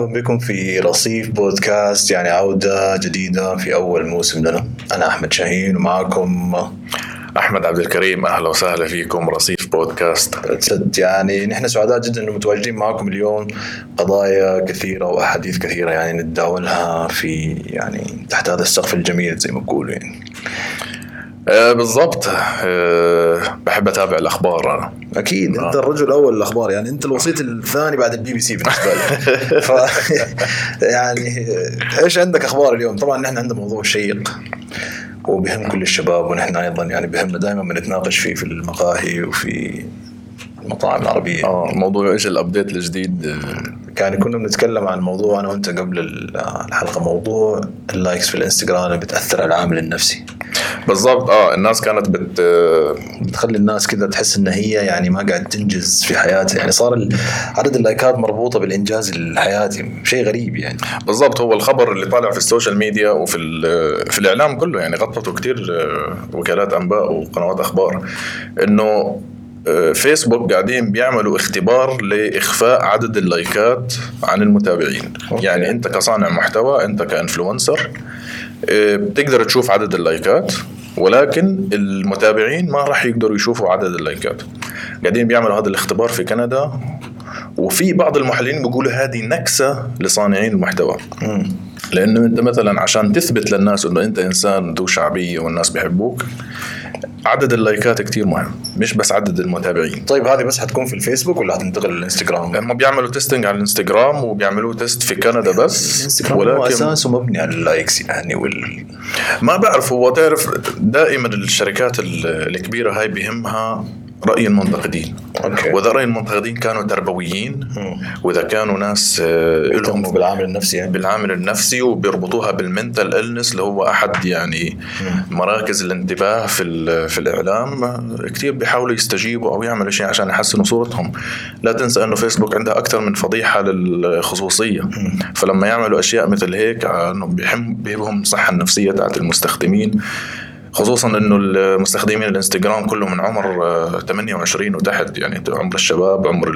مرحبا بكم في رصيف بودكاست يعني عودة جديدة في أول موسم لنا. أنا أحمد شاهين ومعكم أحمد عبد الكريم أهلا وسهلا فيكم رصيف بودكاست. يعني نحن سعداء جدا إنه متواجدين معكم اليوم. قضايا كثيرة وأحاديث كثيرة يعني نتداولها في يعني تحت هذا السقف الجميل زي ما بقولوا يعني. آه بالضبط. آه بحب أتابع الأخبار أنا. أكيد. أنت الرجل الأول الأخبار. يعني أنت الوسيط الثاني بعد البي بي سي بالنسبة لي ف يعني إيش عندك أخبار اليوم؟ طبعا نحن عندنا موضوع شيق وبهم كل الشباب ونحن أيضا يعني بهمنا دائما بنتناقش فيه في المقاهي وفي المطاعم العربية. آه موضوع إيش ال update الجديد؟ آه، كان كنا بنتكلم عن موضوع أنا وأنت قبل الحلقة موضوع ال likes في الإنستغرام بتأثر على العامل النفسي. بالضبط آه الناس كانت بت بتخلي الناس كذا تحس إن هي يعني ما قاعد تنجز في حياتها. يعني صار عدد اللايكات مربوطة بالإنجاز الحياتي شيء غريب يعني. بالضبط هو الخبر اللي طالع في ال social media وفي في الإعلام كله يعني غطته كثير وكالات أنباء وقنوات أخبار. إنه آه، فيسبوك قاعدين بيعملوا اختبار لإخفاء عدد اللايكات عن المتابعين. أوكي. يعني أنت كصانع محتوى أنت ك influencer آه، بتقدر تشوف عدد اللايكات ولكن المتابعين ما راح يقدروا يشوفوا عدد اللايكات. قاعدين بيعملوا هذا الاختبار في كندا وفي بعض المحللين بيقولوا هذه نكسة لصانعين المحتوى. لأنه أنت مثلا عشان تثبت للناس إنه أنت إنسان ذو شعبية والناس بيحبوك عدد اللايكات كتير مهم مش بس عدد المتابعين طيب هذه بس حتكون في الفيسبوك ولا حتنتقل للإنستغرام؟ هم بيعملوا testing على الإنستغرام وبيعملوا test في كندا بس الإنستغرام هو اساسه مبني على ال likes يعني وال ما بعرف هو تعرف دائما الشركات ال- الكبيرة هاي بيهمها رأي المنتقدين. أوكي. وإذا رأي المنتقدين كانوا تربويين مم. وإذا كانوا ناس آه، لهم بالعامل النفسي يعني. بالعامل النفسي وبيربطوها بال mental illness اللي هو أحد يعني مراكز الانتباه في في الإعلام. كثير بيحاولوا يستجيبوا أو يعملوا شيء عشان يحسنوا صورتهم. لا تنسى إنه فيسبوك عندها أكثر من فضيحة للخصوصية. فلما يعملوا أشياء مثل هيك إنه بيهم بيهم الصحه النفسية تاعت المستخدمين. خصوصا إنه المستخدمين الإنستغرام كلهم من عمر آه، 28 وتحت يعني عمر الشباب عمر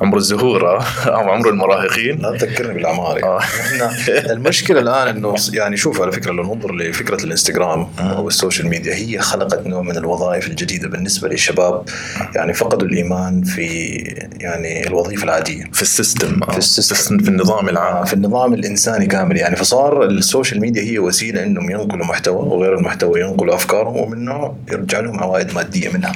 عمر الزهور آه، أو عمر المراهقين. لا تذكرني بالاعمار. آه. المشكلة الآن إنه يعني شوف على فكرة لو ننظر لفكرة الإنستغرام أو ال social media هي خلقت نوع من الوظائف الجديدة بالنسبة للشباب. يعني فقدوا الإيمان في يعني الوظيفة العادية. في ال system. آه، في ال system. في النظام العام. في النظام الإنساني كامل. يعني فصار ال social media هي وسيلة إنهم ينقلوا محتوى وغير المحتوى ينقلوا أفكارهم ومنه يرجع لهم عوائد مادية منها.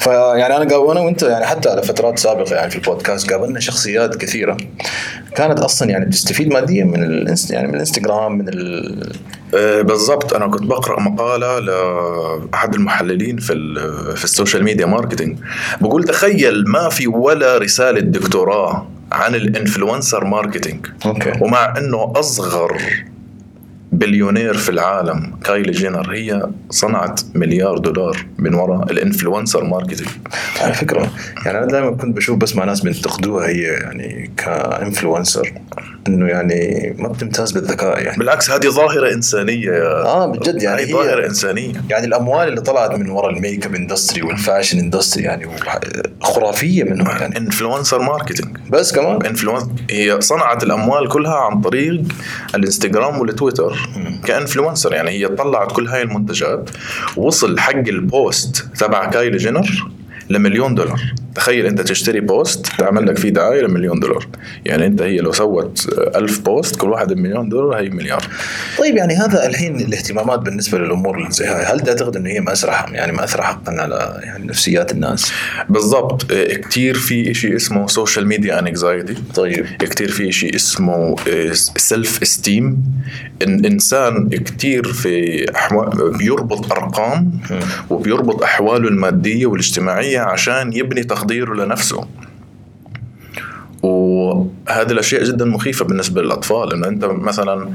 فيعني أنا وأنا وأنت يعني حتى على فترات سابقة يعني في البودكاست قابلنا شخصيات كثيرة كانت أصلا يعني بتستفيد ماديا من الانست يعني من الإنستغرام من ال... آه، بالضبط. أنا كنت بقرأ مقالة لأحد المحللين في في ال social media marketing. بقول تخيل ما في ولا رسالة دكتوراه عن ال influencer marketing. أوكي. ومع إنه أصغر بليونير في العالم. كايلي جينر هي صنعت مليار دولار من وراء ال influencer marketing. على فكرة يعني أنا دائما كنت بشوف بس مع ناس بينتقدوها هي يعني ك influencer إنه يعني ما بتمتاز بالذكاء يعني. بالعكس هذه ظاهرة إنسانية. يا آه بجد يعني هي ظاهرة إنسانية. يعني الأموال اللي طلعت من وراء ال makeup industry وال fashion industry يعني خرافية منهم يعني. influencer marketing. بس كمان influence هي صنعت الأموال كلها عن طريق الإنستغرام والتويتر. ك influencer يعني هي طلعت كل هاي المنتجات وصل حق ال post تبع كايلي جينر لمليون دولار. تخيل انت تشتري post تعمل لك فيه دعاية لمليون دولار. يعني انت هي لو سوت ألف post كل واحد بمليون دولار هي مليار. طيب يعني هذا الحين الاهتمامات بالنسبة للأمور اللي زي هاي هل تعتقد إنه هي مأثرة يعني مأثرة حقا على يعني نفسيات الناس؟ بالضبط. آه، كتير في شيء اسمه social media anxiety طيب. كتير في شيء اسمه self-esteem إن إنسان كتير في أحوال بيربط أرقام وبيربط أحواله المادية والاجتماعية عشان يبني تقديره لنفسه. وهذه الأشياء جدا مخيفة بالنسبة للأطفال إنه أنت مثلا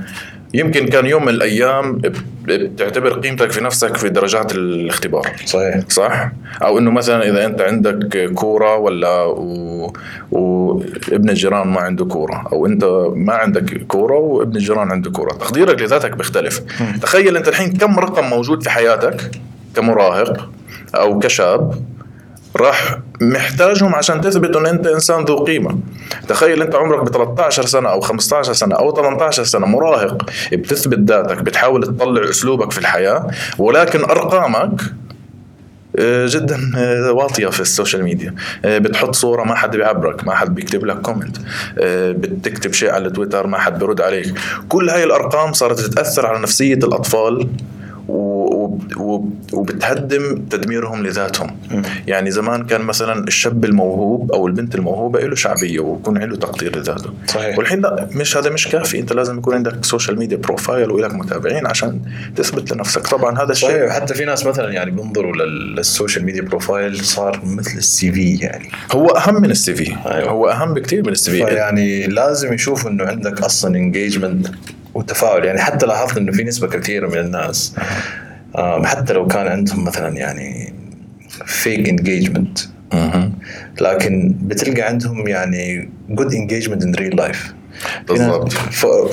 يمكن كان يوم من الأيام بتعتبر قيمتك في نفسك في درجات الاختبار. صحيح. صح؟ أو إنه مثلا إذا أنت عندك كورة ولا و... وابن الجيران ما عنده كورة أو أنت ما عندك كورة وابن الجيران عنده كورة. تقديرك لذاتك بيختلف. تخيل أنت الحين كم رقم موجود في حياتك كمراهق أو كشاب راح محتاجهم عشان تثبت ان أنت إنسان ذو قيمة. تخيل أنت عمرك ب 13 سنة أو 15 سنة أو 18 سنة مراهق بتثبت ذاتك بتحاول تطلع أسلوبك في الحياة ولكن أرقامك آه، جدا آه، واطية في ال social media. آه، بتحط صورة ما حد بيعبرك ما حد بيكتب لك comment. بتكتب شيء على تويتر ما حد بيرد عليك. كل هاي الأرقام صارت تتأثر على نفسية الأطفال وبتهدم تدميرهم لذاتهم. يعني زمان كان مثلا الشاب الموهوب أو البنت الموهوبة له شعبية ويكون له تقدير لذاته. صحيح. والحين لا مش هذا مش كافي. أنت لازم يكون عندك social media profile ولك متابعين عشان تثبت لنفسك. طبعا هذا الشيء صحيح. حتى في ناس مثلا يعني بينظروا للسوشيال ميديا بروفايل صار مثل ال CV يعني. هو أهم من ال CV أيوه. هو أهم بكثير من ال CV يعني لازم يشوفوا إنه عندك أصلا engagement وتفاعل. يعني حتى لاحظت إنه في نسبة كثيرة من الناس حتى لو كان عندهم مثلا يعني fake engagement لكن بتلقى عندهم يعني good engagement in real life بالضبط.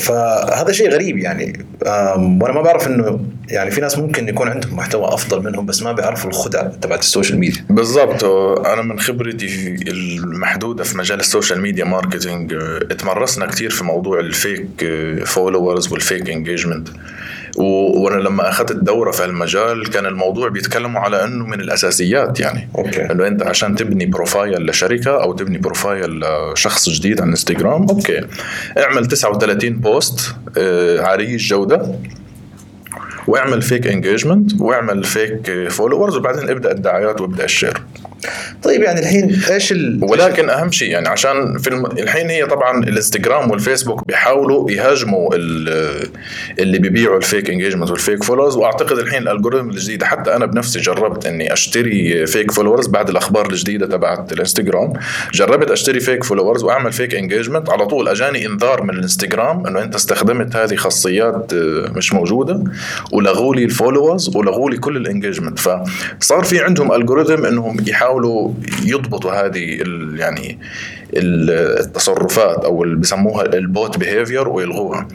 فهذا شيء غريب يعني. وأنا ما بعرف إنه يعني في ناس ممكن يكون عندهم محتوى أفضل منهم بس ما بيعرفوا الخدع تبعت السوشيال ميديا. بالضبط. أنا من خبرتي المحدودة في مجال ال social media marketing اتمرسنا كثير في موضوع ال fake followers وال fake engagement وأنا لما أخذت الدورة في المجال كان الموضوع بيتكلموا على إنه من الأساسيات يعني. أوكي. إنه أنت عشان تبني profile لشركة أو تبني profile لشخص جديد على الانستغرام أوكي. اعمل 39 post آه، عالي الجوده واعمل fake engagement واعمل fake followers وبعدين ابدأ الدعايات وابدأ ال share. طيب يعني الحين إيش ال... ولكن أهم شيء يعني عشان في الم... الحين هي طبعا الإنستغرام والفيسبوك بيحاولوا يهاجموا ال... اللي بيبيعوا ال fake engagement وال fake followers وأعتقد الحين ال algorithm الجديدة حتى أنا بنفسي جربت إني أشتري fake followers بعد الأخبار الجديدة تبعت الإنستغرام. جربت أشتري fake followers وأعمل fake engagement على طول أجاني إنذار من الإنستغرام إنه أنت استخدمت هذه خاصيات آه، مش موجودة ولغوا لي ال followers ولغوا لي كل ال engagement فصار في عندهم algorithm إنهم يحاولوا يضبطوا هذه يعني التصرفات أو اللي بسموها ال bot behavior ويلغوها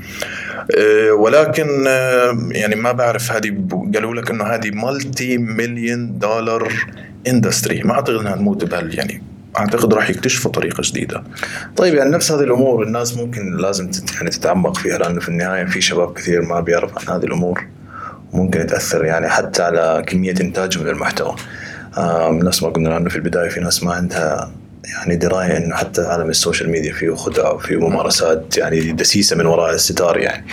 أه، ولكن أه، يعني ما بعرف هذه قالوا لك إنه هذه multi million dollar industry ما أعتقد إنها تموت بهال يعني أعتقد راح يكتشفوا طريقة جديدة. طيب يعني نفس هذه الأمور الناس ممكن لازم يعني تتعمق فيها لأنه في النهاية في شباب كثير ما بيعرف عن هذه الأمور ممكن تأثر يعني حتى على كمية إنتاجهم للمحتوى. نفس ما قلنا عنه في البداية في ناس ما عندها يعني دراية إنه حتى عالم ال social media فيه خدع وفيه ممارسات يعني دسيسة من وراء الستار يعني.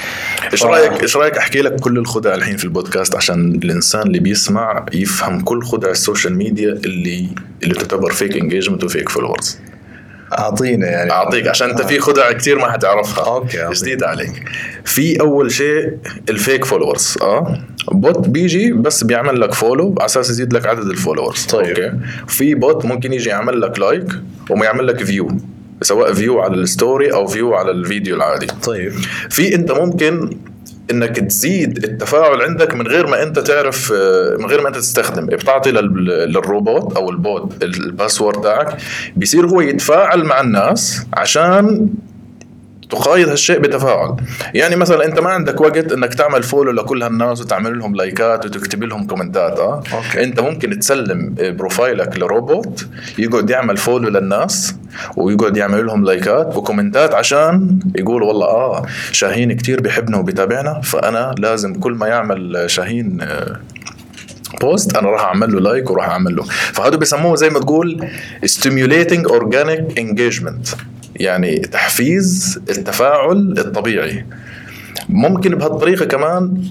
إيش ف... رايك إيش رأيك أحكي لك كل الخدع الحين في البودكاست عشان الإنسان اللي بيسمع يفهم كل خدع ال social media اللي اللي تعتبر fake engagement و fake followers أعطينا يعني. أعطيك عشان أنت في خدع كثير ما حتعرفها. okay جديده عليك. في أول شيء ال fake followers آه؟ bot بيجي بس بيعمل لك follow على أساس يزيد لك عدد ال followers طيب. okay؟ في bot ممكن يجي يعمل لك like وما يعمل لك view سواء view على ال story أو view على الفيديو العادي. طيب. في أنت ممكن إنك تزيد التفاعل عندك من غير ما أنت تعرف آه، من غير ما أنت تستخدم. بتعطي للروبوت أو ال bot ال password تاعك بيصير هو يتفاعل مع الناس عشان تقايض هالشيء بتفاعل. يعني مثلا أنت ما عندك وقت إنك تعمل follow لكل هالناس وتعمل لهم like ات وتكتب لهم comment ات آه؟ okay. أنت ممكن تسلم profile ك لروبوت يقعد يعمل follow للناس ويقعد يعمل لهم like ات و comment ات عشان يقول والله آه شاهين كتير بيحبنا وبيتابعنا فأنا لازم كل ما يعمل شاهين post آه، أنا راح أعمل له like وراح أعمل له. فهذا بيسموه زي ما تقول stimulating organic engagement. يعني تحفيز التفاعل الطبيعي. ممكن بهالطريقة كمان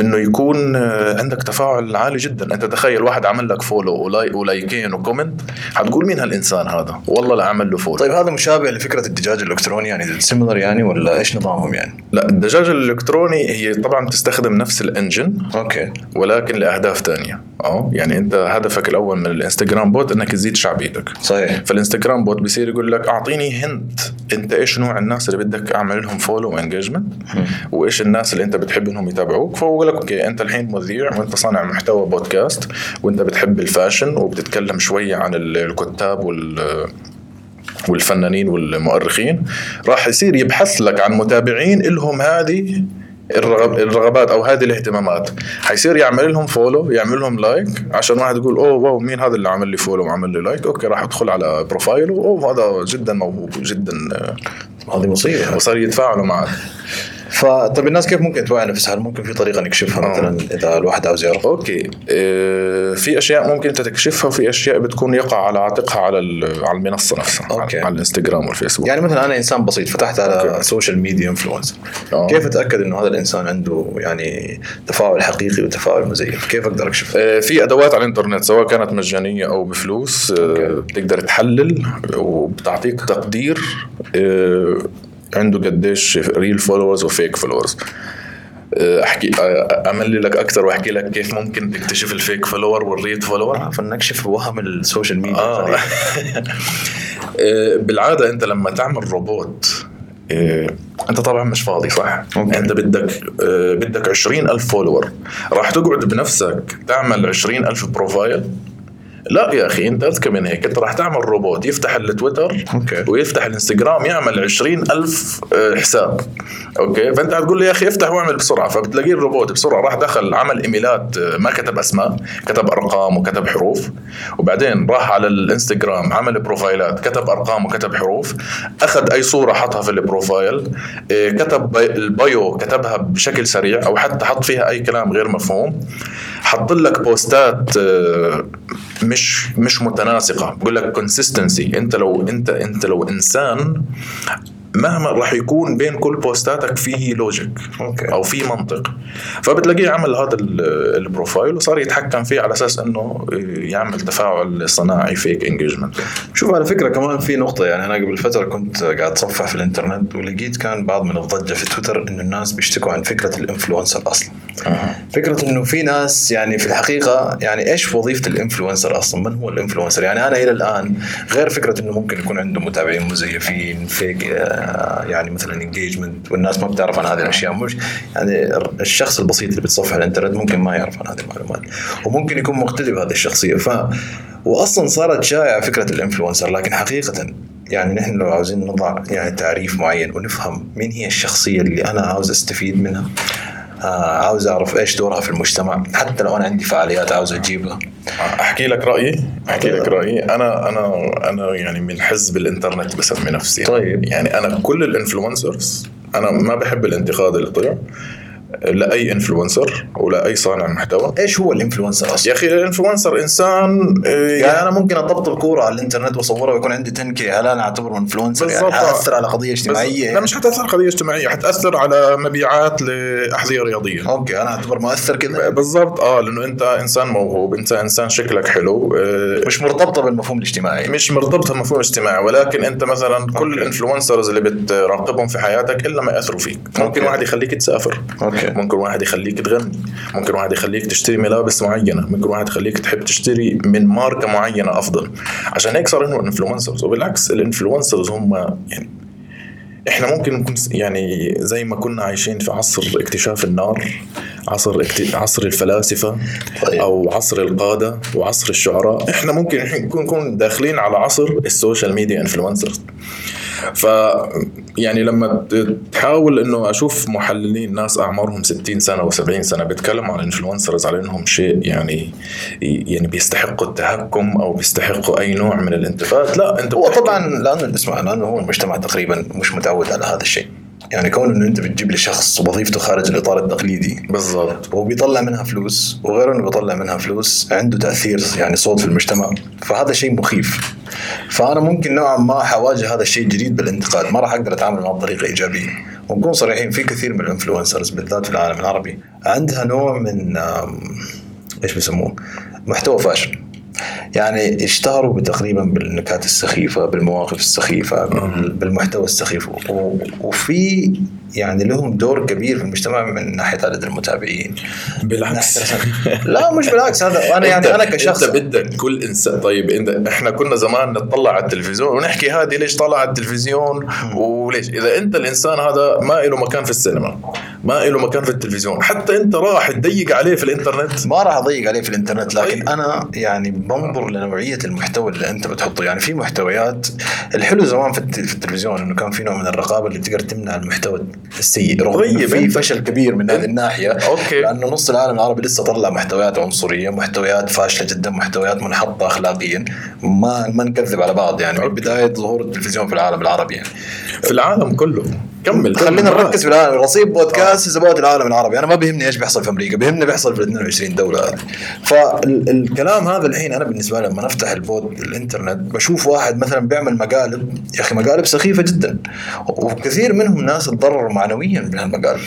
إنه يكون آه، عندك تفاعل عالي جدا. أنت تخيل واحد عمل لك follow ولاي و like ين و comment حتقول مين هالإنسان هذا؟ والله لا عمل له follow. طيب هذا مشابه لفكرة الدجاج الإلكتروني يعني similar يعني ولا إيش نظامهم يعني؟ لا الدجاج الإلكتروني هي طبعا تستخدم نفس ال engine okay. ولكن لأهداف ثانية آه يعني أنت هدفك الأول من الإنستغرام bot إنك تزيد شعبيتك صحيح. فالإنستغرام bot بيصير يقول لك أعطيني hint أنت إيش نوع الناس اللي بدك أعمل لهم follow و engagement وإيش الناس اللي أنت بتحب إنهم يتابعوك. فهو لك okay أنت الحين مذيع وأنت صانع محتوى بودكاست وأنت بتحب ال fashion وبتتكلم شوية عن الكتاب وال والفنانين والمؤرخين راح يصير يبحث لك عن متابعين لهم هذه الرغبات أو هذه الاهتمامات. حيصير يعمل لهم follow يعمل لهم like عشان واحد يقول oh wow مين هذا اللي عمل لي follow وعمل لي like okay راح أدخل على profile ه oh هذا جدا موهوب جدا آه، هذه مصيبة. وصار يتفاعلوا معك فطب الناس كيف ممكن توعي نفسها؟ هل ممكن في طريقة نكشفها آه. مثلا إذا الواحد عاوز يعرف؟ okay آه، في أشياء ممكن أنت تكشفها وفي أشياء بتكون يقع على عاتقها على على المنصة نفسها okay. على الإنستغرام والفيسبوك يعني مثلا أنا إنسان بسيط فتحت على okay. social media influencer. كيف أتأكد إنه هذا الإنسان عنده يعني تفاعل حقيقي وتفاعل مزيف؟ كيف أقدر اكشف؟ آه، في أدوات على الإنترنت سواء كانت مجانية أو بفلوس آه، بتقدر تحلل وبتعطيك تقدير آه، عنده قديش real followers و fake followers أحكي آه، أملي لك أكثر وأحكي لك كيف ممكن تكتشف ال fake follower وال real follower فنكشف وهم ال social media آه. آه، بالعادة أنت لما تعمل روبوت آه، أنت طبعا مش فاضي صح؟ okay. أنت بدك آه، بدك 20 ألف follower راح تقعد بنفسك تعمل 20 ألف profile لا يا أخي أنت أذكى من هيك. أنت راح تعمل روبوت يفتح التويتر okay. ويفتح الانستغرام يعمل 20 ألف آه، حساب. okay؟ فأنت هتقول لي يا أخي افتح واعمل بسرعة. فبتلاقيه الروبوت بسرعة راح دخل عمل إيميلات آه، ما كتب أسماء كتب أرقام وكتب حروف. وبعدين راح على الانستغرام عمل profile ات كتب أرقام وكتب حروف. أخذ أي صورة حطها في ال profile آه، كتب ال bio كتبها بشكل سريع أو حتى حط فيها أي كلام غير مفهوم. حط لك post ات مش مش متناسقة. بقول لك consistency انت لو انت انت لو إنسان مهما راح يكون بين كل post اتك فيه logic okay. أو في منطق. فبتلاقيه عمل هذا ال- ال profile وصار يتحكم فيه على أساس إنه يعمل تفاعل صناعي fake engagement شوف على فكرة كمان في نقطة يعني أنا قبل فترة كنت قاعد أتصفح في الإنترنت ولقيت كان بعض من الضجة في تويتر إنه الناس بيشتكوا عن فكرة ال influencer أصلا. فكرة إنه في ناس يعني في الحقيقة يعني إيش وظيفة ال influencer أصلا؟ من هو ال influencer؟ يعني أنا إلى الآن غير فكرة إنه ممكن يكون عنده متابعين مزيفين fake يعني مثلا engagement والناس ما بتعرف عن هذه الأشياء. مش يعني الشخص البسيط اللي بيتصفح الإنترنت ممكن ما يعرف عن هذه المعلومات. وممكن يكون مقتدي بهذه الشخصية. ف واصلا صارت شائعة فكرة ال influencer. لكن حقيقه يعني نحن لو عاوزين نضع يعني تعريف معين ونفهم مين هي الشخصية اللي أنا عاوز أستفيد منها عاوز أعرف إيش دورها في المجتمع. حتى لو أنا عندي فعاليات عاوز اجيبها أحكي لك رأيي؟ أحكي لك. رأيي. أنا أنا أنا يعني من حزب الإنترنت بسمي نفسي. طيب. يعني أنا كل ال influencers أنا ما بحب الانتقاد اللي طلع. لأي influencer ولا أي صانع محتوى. إيش هو ال influencer أصلا؟ يا أخي ال influencer إنسان آه، يعني أنا ممكن اطبطب كوره على الإنترنت وأصورها ويكون عندي 10 k هل أنا أعتبره influencer يعني. حأثر على قضية اجتماعية؟ لا مش حأثر قضية اجتماعية حأثر على مبيعات لأحذية رياضية. أوكي أنا أعتبر مؤثر كذا بالضبط. آه لأنه أنت إنسان موهوب أنت إنسان شكلك حلو آه، مش مرتبطة بالمفهوم الاجتماعي. مش مرتبطة بمفهوم اجتماعي ولكن أنت مثلا كل ال influencers اللي بتراقبهم في حياتك إلا ما يأثروا فيك. ممكن أوكي. واحد يخليك تسافر. أوكي. ممكن واحد يخليك تغني ممكن واحد يخليك تشتري ملابس معينة ممكن واحد يخليك تحب تشتري من ماركة معينة أفضل. عشان هيك صار إنه influencers وبالعكس ال influencers هم يعني إحنا ممكن نكون يعني زي ما كنا عايشين في عصر اكتشاف النار عصر اكت... عصر الفلاسفة طيب. أو عصر القادة وعصر الشعراء. إحنا ممكن نكون داخلين على عصر ال social media influencers ف يعني لما تحاول انه أشوف محللين ناس اعمارهم 60 سنة و70 سنة بيتكلموا عن ال influencers على انهم شيء يعني يعني بيستحقوا التهكم أو بيستحقوا اي نوع من الانتقاد لا انت هو طبعا لأنه اسمع لأنه هو المجتمع تقريبا مش متعود على هذا الشيء. يعني كون إنه أنت بتجيب لي شخص وظيفته خارج الإطار التقليدي بالضبط. وبيطلع منها فلوس وغير إنه بيطلع منها فلوس عنده تأثير يعني صوت في المجتمع فهذا شيء مخيف. فأنا ممكن نوعا ما حواجه هذا الشيء الجديد بالانتقاد. ما راح أقدر أتعامل معه بطريقة إيجابية. ونكون صريحين في كثير من الإنفلونسرز بالذات في العالم العربي عندها نوع من إيش بيسموه؟ محتوى فاشل. يعني اشتهروا بتقريبا بالنكات السخيفة بالمواقف السخيفة بال- بالمحتوى السخيف. وفي يعني لهم دور كبير في المجتمع من ناحية عدد المتابعين. بالعكس. لا مش بالعكس. هذا أنا يعني أنا كشخص إنت بدك كل انسان طيب انت إحنا كنا زمان نطلع على التلفزيون ونحكي هذه ليش طالعة على التلفزيون وليش؟ إذا أنت الإنسان هذا ما له مكان في السينما. ما له مكان في التلفزيون. حتى أنت راح تضيق عليه في الإنترنت. ما راح أضيق عليه في الإنترنت لكن طيب. أنا يعني بنظر لنوعية المحتوى اللي أنت بتحطه. يعني في محتويات الحلو زمان في الت- في التلفزيون إنه كان في نوع من الرقابة اللي تقدر تمنع المحتوى السيء. رغم طيب، في فشل كبير من هذه الناحية أوكي. لأنه نص العالم العربي لسه طلع محتويات عنصرية محتويات فاشلة جدا محتويات منحطة اخلاقيا. ما ما نكذب على بعض يعني من. بداية ظهور التلفزيون في العالم العربي يعني. في العالم كله. كمل خلينا. نركز في العالم رصيف بودكاست زبات العالم العربي. أنا ما بيهمني إيش بيحصل في أمريكا بيهمني بيحصل في ال 22 دولة. هذه فالكلام هذا الحين أنا بالنسبة لي لما أفتح البود الإنترنت بشوف واحد مثلا بيعمل مقالب يا أخي مقالب سخيفة جدا. وكثير منهم ناس تضرروا معنويا من هالمقالب.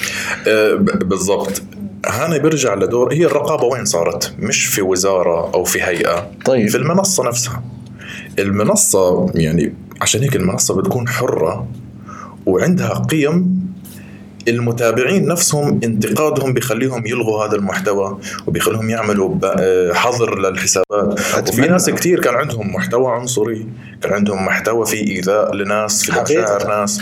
آه، بالضبط. هنا بيرجع لدور هي الرقابة وين صارت؟ مش في وزارة أو في هيئة. طيب. في المنصة نفسها. المنصة يعني عشان هيك المنصة بتكون حرة وعندها قيم المتابعين نفسهم انتقادهم بيخليهم يلغوا هذا المحتوى وبيخليهم يعملوا آه، حظر للحسابات. وفي. ناس كتير كان عندهم محتوى عنصري كان عندهم محتوى فيه إيذاء لناس في. مشاعر ناس.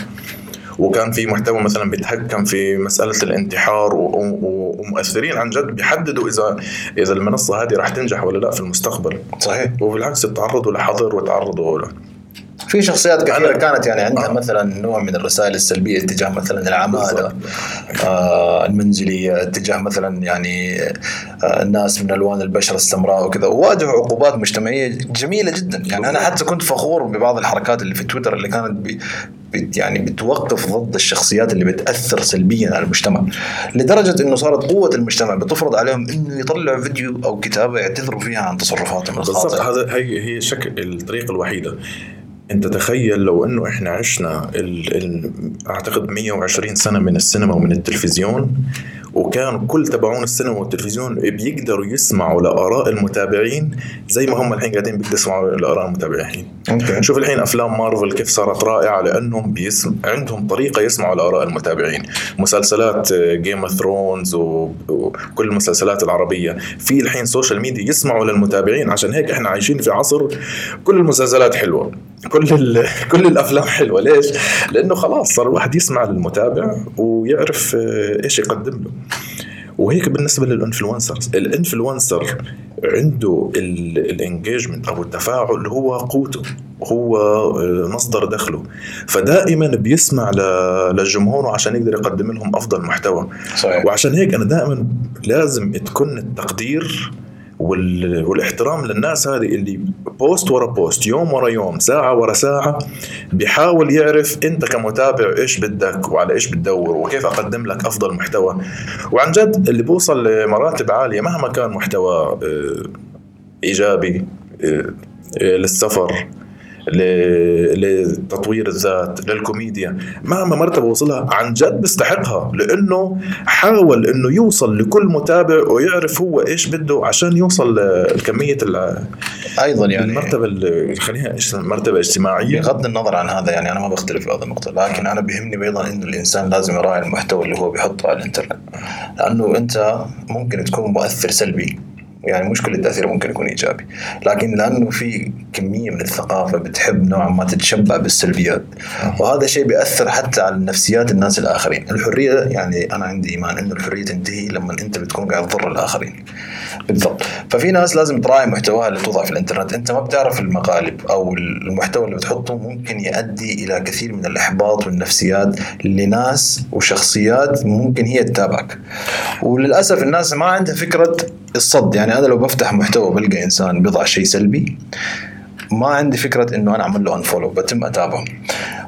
وكان في محتوى مثلا بيتحكم في مسألة الانتحار ومؤثرين عن جد بيحددوا اذا إذا المنصة هذه راح تنجح ولا لا في المستقبل. صحيح. وبالعكس تعرضوا لحظر وتعرضوا له في شخصيات كثيرة كانت يعني عندها آه. مثلا نوع من الرسائل السلبية تجاه مثلا العمالة بالضبط. آه المنزلية تجاه مثلا يعني آه الناس من ألوان البشرة السمراء وكذا. وواجهوا عقوبات مجتمعية جميلة جدا. يعني أنا حتى كنت فخور ببعض الحركات اللي في تويتر اللي كانت بي يعني بتوقف ضد الشخصيات اللي بتأثر سلبيا على المجتمع. لدرجة إنه صارت قوة المجتمع بتفرض عليهم إنه يطلعوا فيديو أو كتابة يعتذروا فيها عن تصرفاتهم بالضبط. الخاطئه هذا هي هي شكل الطريقة الوحيدة. انت تخيل لو إنه إحنا عشنا ال ال أعتقد 120 سنة من السينما ومن التلفزيون وكان كل تبعون السينما والتلفزيون بيقدروا يسمعوا لآراء المتابعين زي ما هم الحين قاعدين بيقدروا يسمعوا لآراء المتابعين. أوكي. شوف الحين أفلام مارفل كيف صارت رائعة لأنهم بيسم... عندهم طريقة يسمعوا لآراء المتابعين. مسلسلات Game of Thrones وكل المسلسلات العربية. في الحين social media يسمعوا للمتابعين. عشان هيك إحنا عايشين في عصر كل المسلسلات حلوة. كل ال... كل الأفلام حلوة. ليش؟ لأنه خلاص صار الواحد يسمع للمتابع ويعرف آه، إيش يقدم له. وهيك بالنسبة لل influencers ال influencer عنده ال engagement أو التفاعل هو قوته هو آه، مصدر دخله. فدائما بيسمع لجمهوره عشان يقدر يقدم لهم أفضل محتوى. صحيح. وعشان هيك أنا دائما لازم تكون التقدير. والاحترام للناس هذه اللي post ورا post يوم ورا يوم ساعة ورا ساعة بيحاول يعرف أنت كمتابع إيش بدك وعلى إيش بتدور وكيف أقدم لك أفضل محتوى. وعن جد اللي بوصل لمراتب عالية مهما كان محتوى آه، إيجابي آه، آه، للسفر لتطوير الذات للكوميديا. مهما مرتبة وصلها عن جد بيستحقها لأنه حاول إنه يوصل لكل متابع ويعرف هو إيش بده عشان يوصل لكمية أيضا يعني المرتبة ال- خليها مرتبة اجتماعية. بغض النظر عن هذا يعني أنا ما بختلف في هذه النقطة لكن أنا بيهمني أيضا إنه الإنسان لازم يراعي المحتوى اللي هو بيحطه على الإنترنت. لأنه أنت ممكن تكون مؤثر سلبي. يعني مش كل التأثير ممكن يكون إيجابي. لكن لأنه في كمية من الثقافة بتحب نوعا ما تتشبع بالسلبيات. وهذا شيء بيأثر حتى على نفسيات الناس الآخرين. الحرية يعني أنا عندي إيمان إنه الحرية تنتهي لما أنت بتكون قاعد تضر الآخرين. بالضبط. ففي ناس لازم تراعي محتواها اللي توضع في الإنترنت. أنت ما بتعرف المقالب أو المحتوى اللي بتحطه ممكن يؤدي إلى كثير من الإحباط والنفسيات لناس وشخصيات ممكن هي تتابعك. وللأسف الناس ما عندها فكرة الصد يعني أنا لو بفتح محتوى بلقى إنسان بيضع شيء سلبي ما عندي فكرة إنه أنا اعمل له unfollow بتم أتابعه.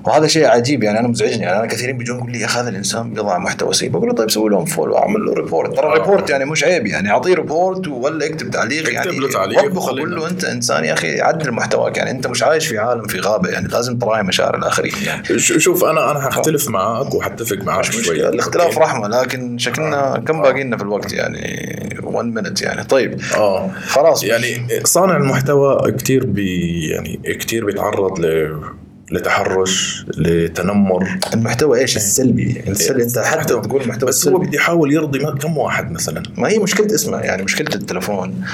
وهذا شيء عجيب يعني أنا مزعجني. يعني أنا كثيرين بيجون يقول لي يا أخي هذا الإنسان بيضع محتوى سيء. بقول له طيب سوي له unfollow أعمل له report ترى report يعني مش عيب يعني أعطيه report ولا اكتب تعليق يعني اكتب له تعليق وخلينا- وقول له أنت إنسان يا أخي عدل محتواك. يعني أنت مش عايش في عالم في غابة يعني لازم تراعي مشاعر الآخرين يعني. شوف أنا أنا حختلف معك وحتفق معك شوي. الاختلاف؟ رحمة لكن شكلنا كم باقي لنا في الوقت يعني 1 minute يعني. طيب. آه. خلاص. يعني صانع المحتوى كتير بي يعني كتير بيتعرض ل لتحرش لتنمر. المحتوى إيش؟ السلبي. السلبي أنت حتى تقول المحتوى بس هو السلبي بده يحاول يرضي كم واحد مثلا؟ ما هي مشكلة اسمه يعني مشكلة التلفون.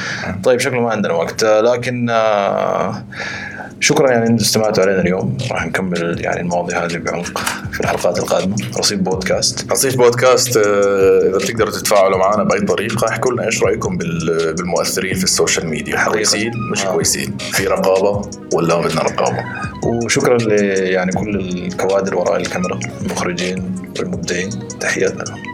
طيب شكله ما عندنا وقت. آه، لكن آه، شكرا يعني أنتم استمعتوا علينا اليوم. راح نكمل يعني المواضيع هذه بعمق في الحلقات القادمة. رصيف بودكاست. رصيف بودكاست آه، إذا بتقدروا تتفاعلوا معنا بأي طريقة احكوا لنا إيش رأيكم بال- بالمؤثرين في ال social media. حقيقة. كويسين؟ مش آه. كويسين. في رقابة ولا ما بدنا رقابة؟ وشكرا ل يعني كل الكوادر وراء الكاميرا المخرجين والمبدعين. تحياتنا. لهم